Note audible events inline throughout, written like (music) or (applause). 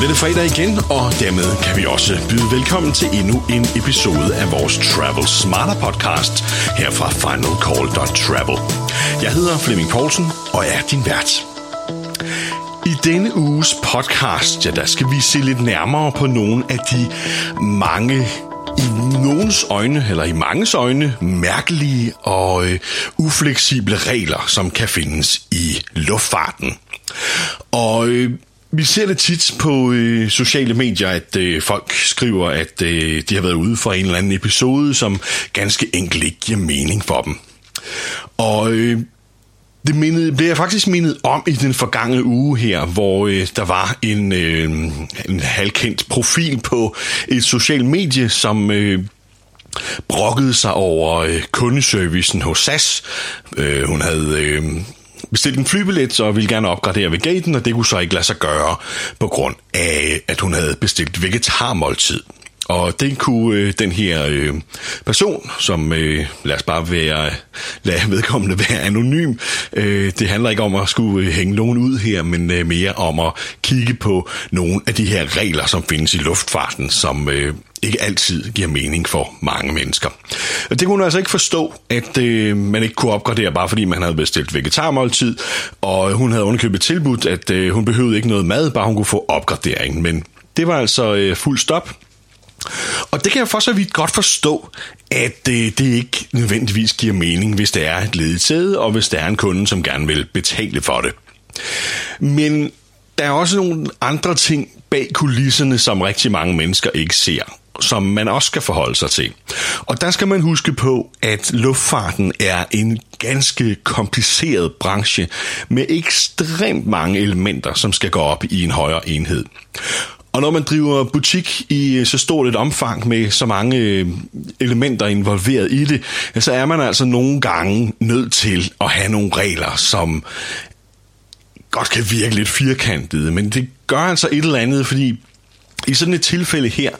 bliver det fredag igen, og dermed kan vi også byde velkommen til endnu en episode af vores Travel Smarter podcast her fra finalcall.travel. Jeg hedder Flemming Poulsen, og er din vært. I denne uges podcast, ja, der skal vi se lidt nærmere på nogle af de mange i nogens øjne, eller i manges øjne, mærkelige og øh, ufleksible regler, som kan findes i luftfarten. Og øh, vi ser det tit på øh, sociale medier, at øh, folk skriver, at øh, de har været ude for en eller anden episode, som ganske enkelt ikke giver mening for dem. Og øh, det mindede, blev jeg faktisk mindet om i den forgangne uge her, hvor øh, der var en, øh, en halvkendt profil på et socialt medie, som... Øh, brokkede sig over øh, kundeservicen hos SAS. Øh, hun havde øh, bestilt en flybillet og ville gerne opgradere ved gaten, og det kunne så ikke lade sig gøre på grund af, at hun havde bestilt vegetarmåltid. Og den kunne øh, den her øh, person, som øh, lad os bare være, lad vedkommende være anonym, øh, det handler ikke om at skulle øh, hænge nogen ud her, men øh, mere om at kigge på nogle af de her regler, som findes i luftfarten, som øh, ikke altid giver mening for mange mennesker. Og det kunne hun altså ikke forstå, at øh, man ikke kunne opgradere, bare fordi man havde bestilt vegetarmåltid, og hun havde underkøbet tilbudt, at øh, hun behøvede ikke noget mad, bare hun kunne få opgraderingen. Men det var altså øh, fuld stop, og det kan jeg for så vidt godt forstå, at det, det ikke nødvendigvis giver mening, hvis det er et ledigt sæde, og hvis der er en kunde, som gerne vil betale for det. Men der er også nogle andre ting bag kulisserne, som rigtig mange mennesker ikke ser som man også skal forholde sig til. Og der skal man huske på, at luftfarten er en ganske kompliceret branche med ekstremt mange elementer, som skal gå op i en højere enhed. Og når man driver butik i øh, så stort et omfang med så mange øh, elementer involveret i det, så er man altså nogle gange nødt til at have nogle regler, som godt kan virke lidt firkantede, men det gør altså et eller andet, fordi i sådan et tilfælde her,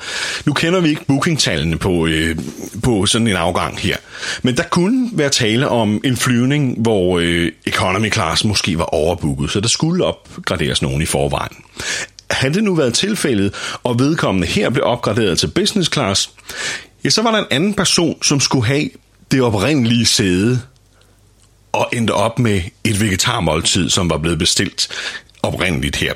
nu kender vi ikke bookingtallene på, øh, på sådan en afgang her, men der kunne være tale om en flyvning, hvor øh, economy class måske var overbooket, så der skulle opgraderes nogen i forvejen. Havde det nu været tilfældet, og vedkommende her blev opgraderet til business class, ja, så var der en anden person, som skulle have det oprindelige sæde, og endte op med et vegetarmåltid, som var blevet bestilt oprindeligt her.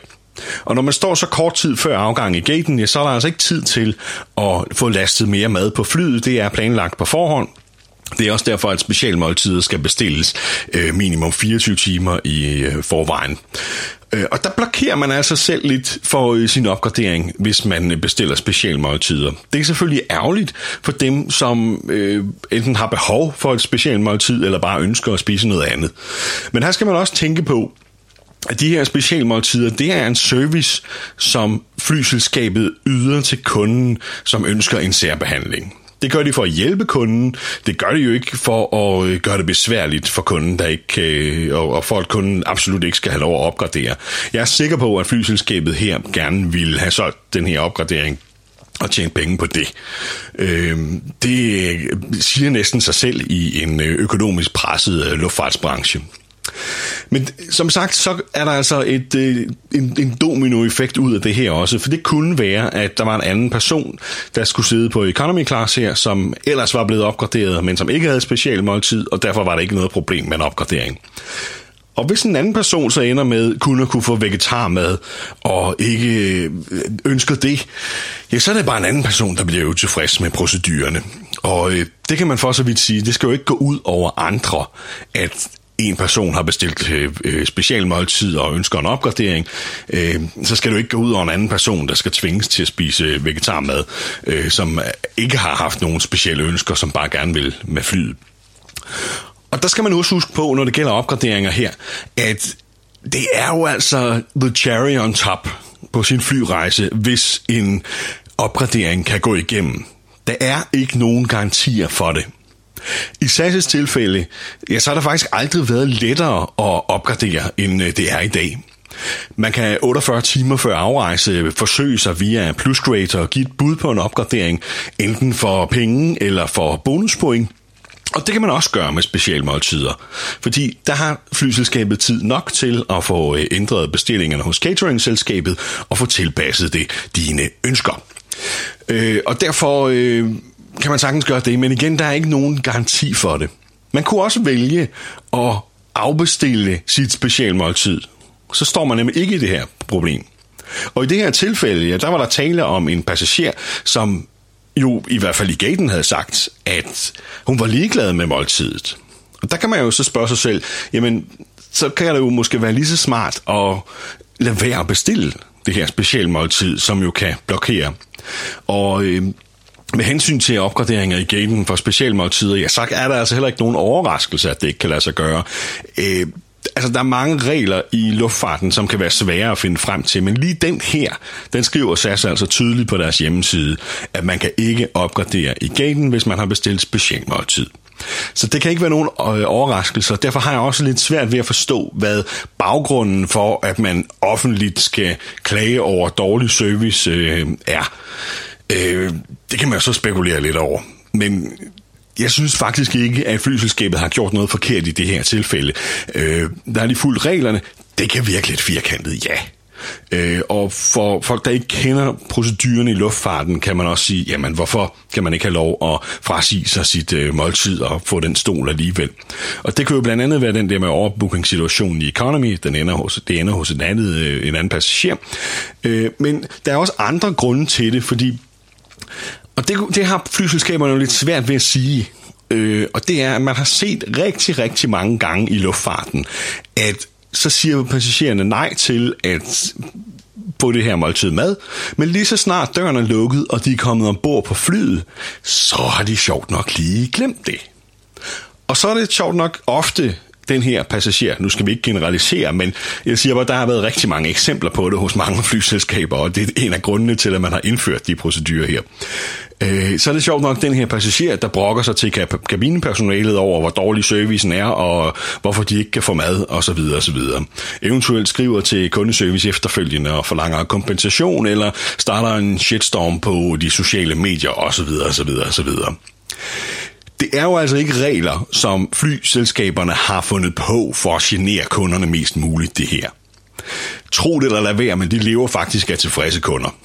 Og når man står så kort tid før afgang i gaten, ja, så er der altså ikke tid til at få lastet mere mad på flyet. Det er planlagt på forhånd. Det er også derfor, at specialmåltider skal bestilles øh, minimum 24 timer i øh, forvejen. Øh, og der blokerer man altså selv lidt for øh, sin opgradering, hvis man øh, bestiller specialmåltider. Det er selvfølgelig ærgerligt for dem, som øh, enten har behov for et specialmåltid, eller bare ønsker at spise noget andet. Men her skal man også tænke på, at de her specialmåltider, det er en service, som flyselskabet yder til kunden, som ønsker en særbehandling. Det gør de for at hjælpe kunden. Det gør de jo ikke for at øh, gøre det besværligt for kunden, der ikke, øh, og for at kunden absolut ikke skal have lov at opgradere. Jeg er sikker på, at flyselskabet her gerne vil have solgt den her opgradering og tjene penge på det. Øh, det siger næsten sig selv i en øh, økonomisk presset øh, luftfartsbranche. Men som sagt, så er der altså et, øh, en, en dominoeffekt ud af det her også, for det kunne være, at der var en anden person, der skulle sidde på economy class her, som ellers var blevet opgraderet, men som ikke havde special måltid, og derfor var der ikke noget problem med en opgradering. Og hvis en anden person så ender med kun at kunne få vegetarmad og ikke øh, ønsker det, ja, så er det bare en anden person, der bliver tilfreds med procedurerne. Og øh, det kan man for så vidt sige, det skal jo ikke gå ud over andre, at en person har bestilt øh, øh, specialmåltid og ønsker en opgradering, øh, så skal du ikke gå ud over en anden person, der skal tvinges til at spise vegetarmad, øh, som ikke har haft nogen specielle ønsker, som bare gerne vil med flyet. Og der skal man også huske på, når det gælder opgraderinger her, at det er jo altså the cherry on top på sin flyrejse, hvis en opgradering kan gå igennem. Der er ikke nogen garantier for det. I SAS' tilfælde, ja, så har der faktisk aldrig været lettere at opgradere, end øh, det er i dag. Man kan 48 timer før afrejse forsøge sig via plusgrader og give et bud på en opgradering, enten for penge eller for bonuspoint. Og det kan man også gøre med specialmåltider, fordi der har flyselskabet tid nok til at få øh, ændret bestillingerne hos cateringselskabet og få tilpasset det dine ønsker. Øh, og derfor øh, kan man sagtens gøre det, men igen, der er ikke nogen garanti for det. Man kunne også vælge at afbestille sit specialmåltid. Så står man nemlig ikke i det her problem. Og i det her tilfælde, ja, der var der tale om en passager, som jo i hvert fald i gaten havde sagt, at hun var ligeglad med måltidet. Og der kan man jo så spørge sig selv, jamen, så kan det jo måske være lige så smart at lade være at bestille det her specialmåltid, som jo kan blokere. Og øh, med hensyn til opgraderinger i gaten for specialmåltider, ja, så er der altså heller ikke nogen overraskelse, at det ikke kan lade sig gøre. Øh, altså, der er mange regler i luftfarten, som kan være svære at finde frem til, men lige den her, den skriver SAS altså tydeligt på deres hjemmeside, at man kan ikke opgradere i gaten, hvis man har bestilt specialmåltid. Så det kan ikke være nogen øh, overraskelse, derfor har jeg også lidt svært ved at forstå, hvad baggrunden for, at man offentligt skal klage over dårlig service øh, er. Øh, det kan man jo så spekulere lidt over. Men jeg synes faktisk ikke, at flyselskabet har gjort noget forkert i det her tilfælde. Øh, der er de fuldt reglerne. Det kan virke lidt firkantet, ja. Øh, og for folk, der ikke kender procedurerne i luftfarten, kan man også sige, jamen hvorfor kan man ikke have lov at frasige sig sit øh, måltid og få den stol alligevel? Og det kan jo blandt andet være den der med overbooking-situationen i economy, den ender hos, det ender hos en anden, øh, en anden passager. Øh, men der er også andre grunde til det, fordi og det, det har flyselskaberne jo lidt svært ved at sige. Øh, og det er, at man har set rigtig, rigtig mange gange i luftfarten, at så siger passagererne nej til at få det her måltid mad, men lige så snart døren er lukket, og de er kommet ombord på flyet, så har de sjovt nok lige glemt det. Og så er det sjovt nok ofte den her passager, nu skal vi ikke generalisere, men jeg siger bare, at der har været rigtig mange eksempler på det hos mange (laughs) flyselskaber, og det er en af grundene til, at man har indført de procedurer her. Øh, så er det sjovt nok den her passager, der brokker sig til kabinepersonalet over, hvor dårlig servicen er, og hvorfor de ikke kan få mad, osv. osv. Eventuelt skriver til kundeservice efterfølgende og forlanger kompensation, eller starter en shitstorm på de sociale medier, osv. osv. osv. Det er jo altså ikke regler, som flyselskaberne har fundet på for at genere kunderne mest muligt det her. Tro det eller lad være, men de lever faktisk af tilfredse kunder.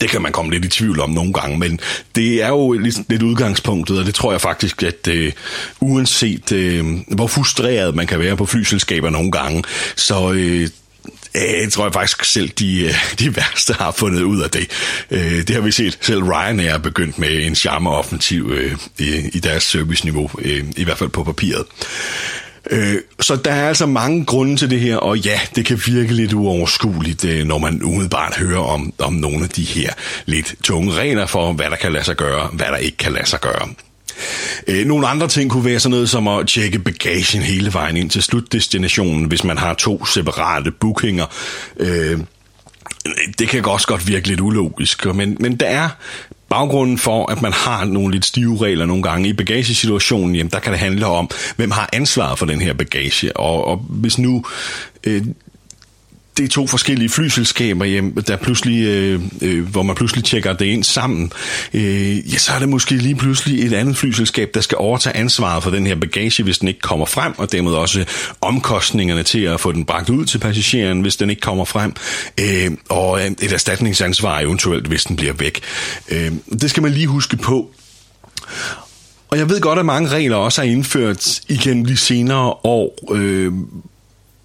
Det kan man komme lidt i tvivl om nogle gange, men det er jo lidt, udgangspunktet, og det tror jeg faktisk, at øh, uanset øh, hvor frustreret man kan være på flyselskaber nogle gange, så øh, jeg tror jeg faktisk selv, de, øh, de (laughs) værste har fundet ud af det. Øh, det har vi set. Selv Ryanair er begyndt med en charme-offensiv i deres serviceniveau, i hvert fald på papiret. Så der er altså mange grunde til det her, og ja, det kan virke lidt uoverskueligt, når man umiddelbart hører om, om nogle af de her lidt tunge regler for, hvad der kan lade sig gøre, hvad der ikke kan lade sig gøre. Øh, nogle andre ting kunne være sådan noget som at tjekke bagagen hele vejen ind til slutdestinationen, hvis man har to separate bookinger. Øh, det kan også godt virke lidt ulogisk, men, men der er Baggrunden for, at man har nogle lidt stive regler nogle gange i bagagesituationen, jamen, der kan det handle om, hvem har ansvaret for den her bagage. Og, og hvis nu øh, det er to forskellige flyselskaber, hjem, der pludselig, øh, øh, hvor man pludselig tjekker det ind sammen, øh, ja, så er det måske lige pludselig et andet flyselskab, der skal overtage ansvaret for den her bagage, hvis den ikke kommer frem, og dermed også omkostningerne til at få den bragt ud til passageren, hvis den ikke kommer frem, øh, og øh, et erstatningsansvar eventuelt, hvis den bliver væk. Øh, det skal man lige huske på. Og jeg ved godt, at mange regler også er indført igennem de senere år, øh,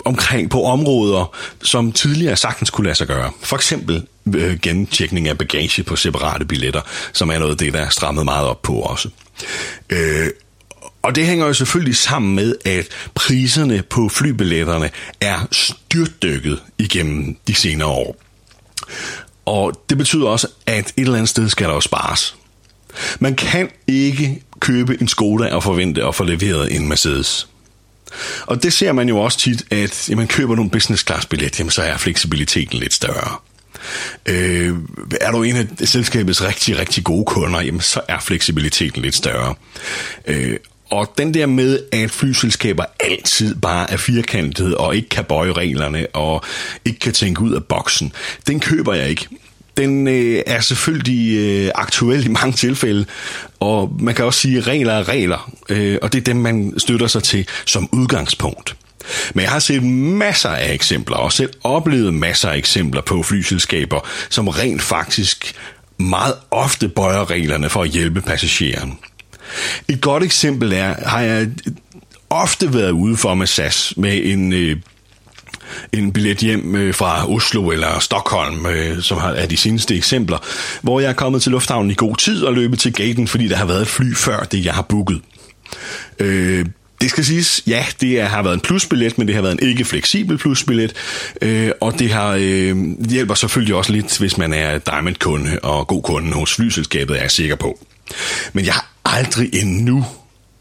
omkring på områder, som tidligere sagtens kunne lade sig gøre. For eksempel øh, gentjekning af bagage på separate billetter, som er noget af det, der er strammet meget op på også. Øh, og det hænger jo selvfølgelig sammen med, at priserne på flybilletterne er styrtdykket igennem de senere år. Og det betyder også, at et eller andet sted skal der jo spares. Man kan ikke købe en Skoda og forvente at få leveret en Mercedes. Og det ser man jo også tit, at man køber nogle business class billet, jamen så er fleksibiliteten lidt større. Øh, er du en af selskabets rigtig, rigtig gode kunder, jamen så er fleksibiliteten lidt større. Øh, og den der med, at flyselskaber altid bare er firkantet og ikke kan bøje reglerne og ikke kan tænke ud af boksen, den køber jeg ikke den øh, er selvfølgelig øh, aktuel i mange tilfælde, og man kan også sige, at regler er regler, øh, og det er dem, man støtter sig til som udgangspunkt. Men jeg har set masser af eksempler, og selv oplevet masser af eksempler på flyselskaber, som rent faktisk meget ofte bøjer reglerne for at hjælpe passageren. Et godt eksempel er, har jeg ofte været ude for med SAS med en øh, en billet hjem øh, fra Oslo eller Stockholm, øh, som er de seneste eksempler, hvor jeg er kommet til lufthavnen i god tid og løbet til gaten, fordi der har været et fly før det, jeg har booket. Øh, det skal siges, ja, det har været en plusbillet, men det har været en ikke fleksibel plusbillet, øh, og det har øh, hjælper selvfølgelig også lidt, hvis man er Diamond-kunde og god kunde hos flyselskabet, er jeg sikker på. Men jeg har aldrig endnu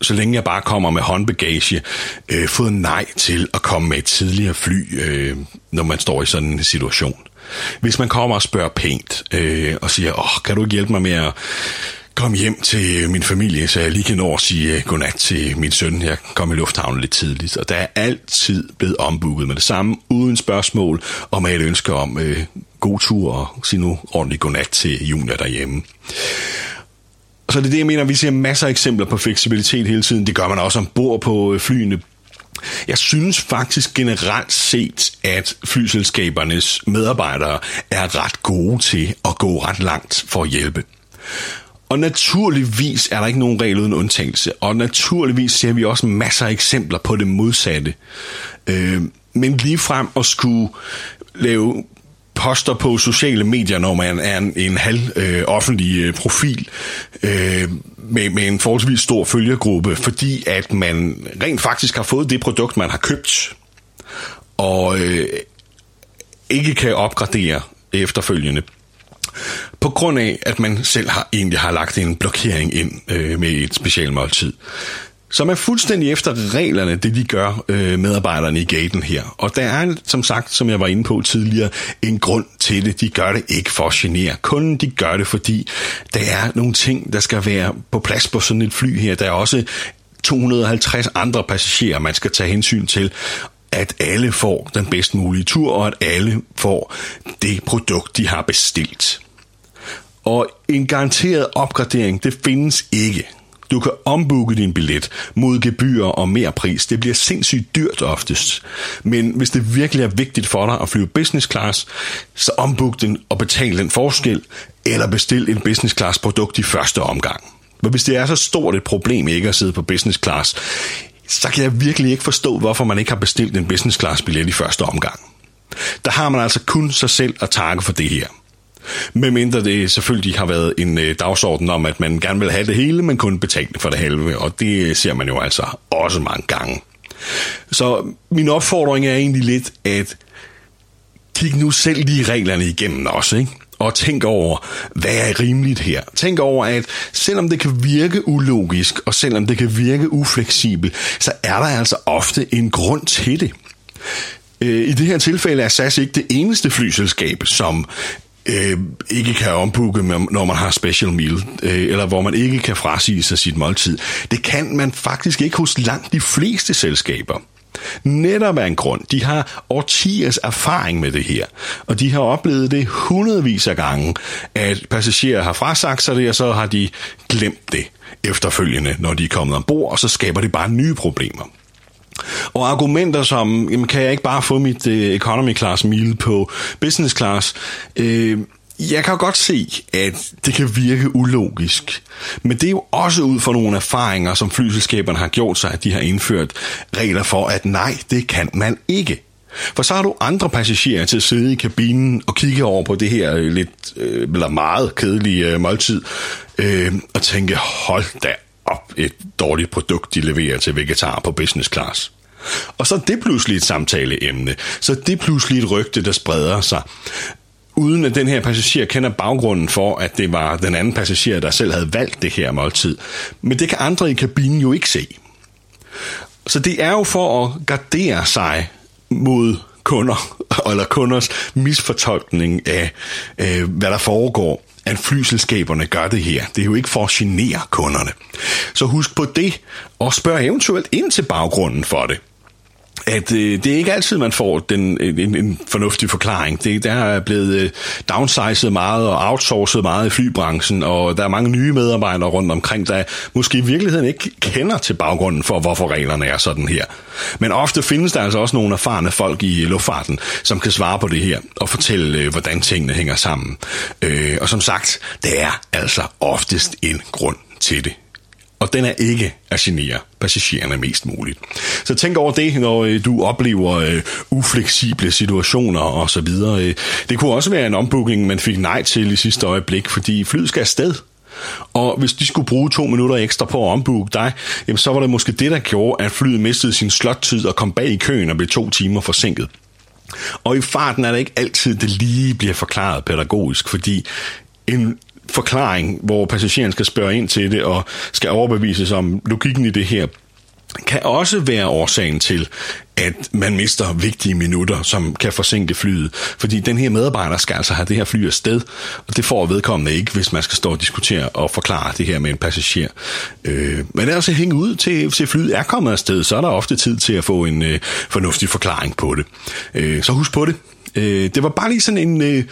så længe jeg bare kommer med håndbagage, øh, fået nej til at komme med et tidligere fly, øh, når man står i sådan en situation. Hvis man kommer og spørger pænt øh, og siger, åh, kan du ikke hjælpe mig med at komme hjem til min familie, så jeg lige kan nå at sige øh, godnat til min søn. Jeg kom i lufthavnen lidt tidligt, og der er altid blevet ombooket med det samme, uden spørgsmål, og med et ønske om øh, god tur og sige nu ordentligt godnat til junior derhjemme. Så det er det, jeg mener, vi ser masser af eksempler på fleksibilitet hele tiden. Det gør man også ombord på øh, flyene. Jeg synes faktisk generelt set, at flyselskabernes medarbejdere er ret gode til at gå ret langt for at hjælpe. Og naturligvis er der ikke nogen regel uden undtagelse, og naturligvis ser vi også masser af eksempler på det modsatte. Øh, men lige frem at skulle lave poster på sociale medier, når man er en, en halv øh, offentlig øh, profil øh, med, med en forholdsvis stor følgergruppe, fordi at man rent faktisk har fået det produkt, man har købt, og øh, ikke kan opgradere efterfølgende. På grund af, at man selv har egentlig har lagt en blokering ind øh, med et specielt måltid som er fuldstændig efter reglerne, det de gør øh, medarbejderne i gaten her. Og der er, som sagt, som jeg var inde på tidligere, en grund til det. De gør det ikke for at genere kunden, de gør det, fordi der er nogle ting, der skal være på plads på sådan et fly her. Der er også 250 andre passagerer, man skal tage hensyn til, at alle får den bedst mulige tur, og at alle får det produkt, de har bestilt. Og en garanteret opgradering, det findes ikke. Du kan ombooke din billet mod gebyrer og mere pris. Det bliver sindssygt dyrt oftest. Men hvis det virkelig er vigtigt for dig at flyve business class, så ombook den og betal den forskel, eller bestil en business class produkt i første omgang. Men hvis det er så stort et problem ikke at sidde på business class, så kan jeg virkelig ikke forstå, hvorfor man ikke har bestilt en business class billet i første omgang. Der har man altså kun sig selv at takke for det her. Medmindre det selvfølgelig har været en øh, dagsorden om, at man gerne vil have det hele, men kun betale for det halve, og det øh, ser man jo altså også mange gange. Så min opfordring er egentlig lidt, at kig nu selv de reglerne igennem også, ikke? og tænk over, hvad er rimeligt her. Tænk over, at selvom det kan virke ulogisk, og selvom det kan virke ufleksibelt, så er der altså ofte en grund til det. Øh, I det her tilfælde er SAS ikke det eneste flyselskab, som øh, ikke kan ombooke, når man har special meal, øh, eller hvor man ikke kan frasige sig sit måltid. Det kan man faktisk ikke hos langt de fleste selskaber. Netop af en grund. De har årtiers erfaring med det her, og de har oplevet det hundredvis af gange, at passagerer har frasagt sig det, og så har de glemt det efterfølgende, når de er kommet ombord, og så skaber det bare nye problemer. Og argumenter som, jamen, kan jeg ikke bare få mit øh, economy class meal på business class? Øh, jeg kan godt se, at det kan virke ulogisk, men det er jo også ud fra nogle erfaringer, som flyselskaberne har gjort sig, at de har indført regler for, at nej, det kan man ikke. For så har du andre passagerer til at sidde i kabinen og kigge over på det her øh, lidt, øh, eller meget kedelige øh, måltid, øh, og tænke, hold da op et dårligt produkt, de leverer til vegetar på business class. Og så er det pludselig et samtaleemne. Så det pludselig et rygte, der spreder sig uden at den her passager kender baggrunden for, at det var den anden passager, der selv havde valgt det her måltid. Men det kan andre i kabinen jo ikke se. Så det er jo for at gardere sig mod kunder, (laughs) eller kunders misfortolkning af, øh, hvad der foregår at flyselskaberne gør det her. Det er jo ikke for at genere kunderne. Så husk på det, og spørg eventuelt ind til baggrunden for det at øh, det er ikke altid, man får den, en, en fornuftig forklaring. Det, der er blevet øh, downsized meget og outsourcet meget i flybranchen, og der er mange nye medarbejdere rundt omkring, der måske i virkeligheden ikke kender til baggrunden for, hvorfor reglerne er sådan her. Men ofte findes der altså også nogle erfarne folk i luftfarten, som kan svare på det her og fortælle, øh, hvordan tingene hænger sammen. Øh, og som sagt, der er altså oftest en grund til det og den er ikke at genere passagererne mest muligt. Så tænk over det, når øh, du oplever øh, ufleksible situationer og så videre. Øh, det kunne også være en ombooking, man fik nej til i sidste øjeblik, fordi flyet skal afsted. Og hvis de skulle bruge to minutter ekstra på at ombooke dig, jamen så var det måske det, der gjorde, at flyet mistede sin slottid og kom bag i køen og blev to timer forsinket. Og i farten er det ikke altid, det lige bliver forklaret pædagogisk, fordi en forklaring, hvor passageren skal spørge ind til det og skal overbevises om logikken i det her, kan også være årsagen til, at man mister vigtige minutter, som kan forsinke flyet. Fordi den her medarbejder skal altså have det her fly afsted, og det får vedkommende ikke, hvis man skal stå og diskutere og forklare det her med en passager. Øh, men det er altså hænge ud til, til flyet er kommet afsted, så er der ofte tid til at få en øh, fornuftig forklaring på det. Øh, så husk på det. Øh, det var bare lige sådan en... Øh,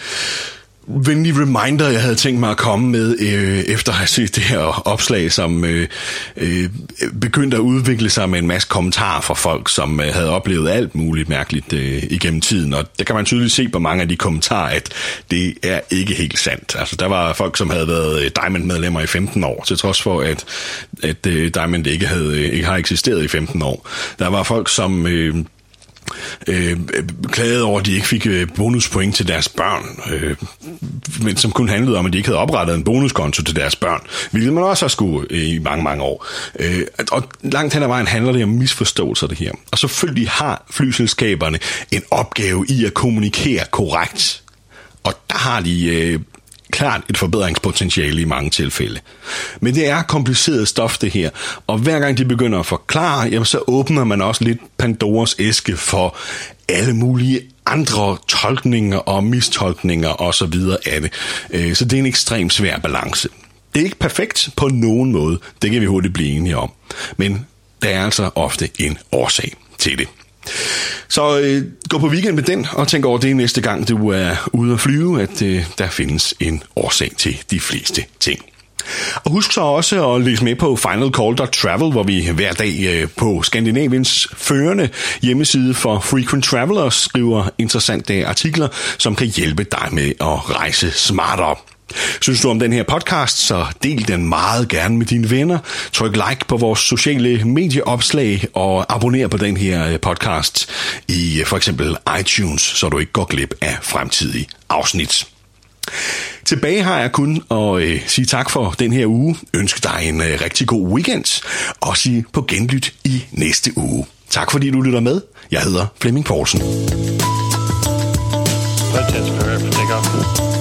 venlig reminder, jeg havde tænkt mig at komme med, øh, efter at have set det her opslag, som øh, øh, begyndte at udvikle sig med en masse kommentarer fra folk, som øh, havde oplevet alt muligt mærkeligt øh, igennem tiden. Og der kan man tydeligt se på mange af de kommentarer, at det er ikke helt sandt. Altså, der var folk, som havde været øh, Diamond-medlemmer i 15 år, til trods for, at, at øh, Diamond ikke, havde, øh, ikke har eksisteret i 15 år. Der var folk, som... Øh, øh, klagede over, at de ikke fik øh, bonuspoint til deres børn, øh, men som kun handlede om, at de ikke havde oprettet en bonuskonto til deres børn, hvilket man også har skulle øh, i mange, mange år. Øh, og langt hen ad vejen handler det om misforståelser, det her. Og selvfølgelig har flyselskaberne en opgave i at kommunikere korrekt. Og der har de øh, klart et forbedringspotentiale i mange tilfælde. Men det er kompliceret stof det her, og hver gang de begynder at forklare, jamen så åbner man også lidt Pandoras æske for alle mulige andre tolkninger og mistolkninger og så videre af det. Øh, så det er en ekstremt svær balance. Det er ikke perfekt på nogen måde, det kan vi hurtigt blive enige om. Men der er altså ofte en årsag til det. Så øh, gå på weekend med den, og tænk over det næste gang, du er ude at flyve, at øh, der findes en årsag til de fleste ting. Og husk så også at læse med på finalcall.travel, hvor vi hver dag øh, på Skandinaviens førende hjemmeside for frequent travelers skriver interessante artikler, som kan hjælpe dig med at rejse smartere. Synes du om den her podcast, så del den meget gerne med dine venner. Tryk like på vores sociale medieopslag og abonner på den her øh, podcast i øh, for eksempel iTunes, så du ikke går glip af fremtidige afsnit. Tilbage har jeg kun at øh, sige tak for den her uge, ønske dig en øh, rigtig god weekend, og sige på genlyt i næste uge. Tak fordi du lytter med. Jeg hedder Flemming Poulsen. Let's.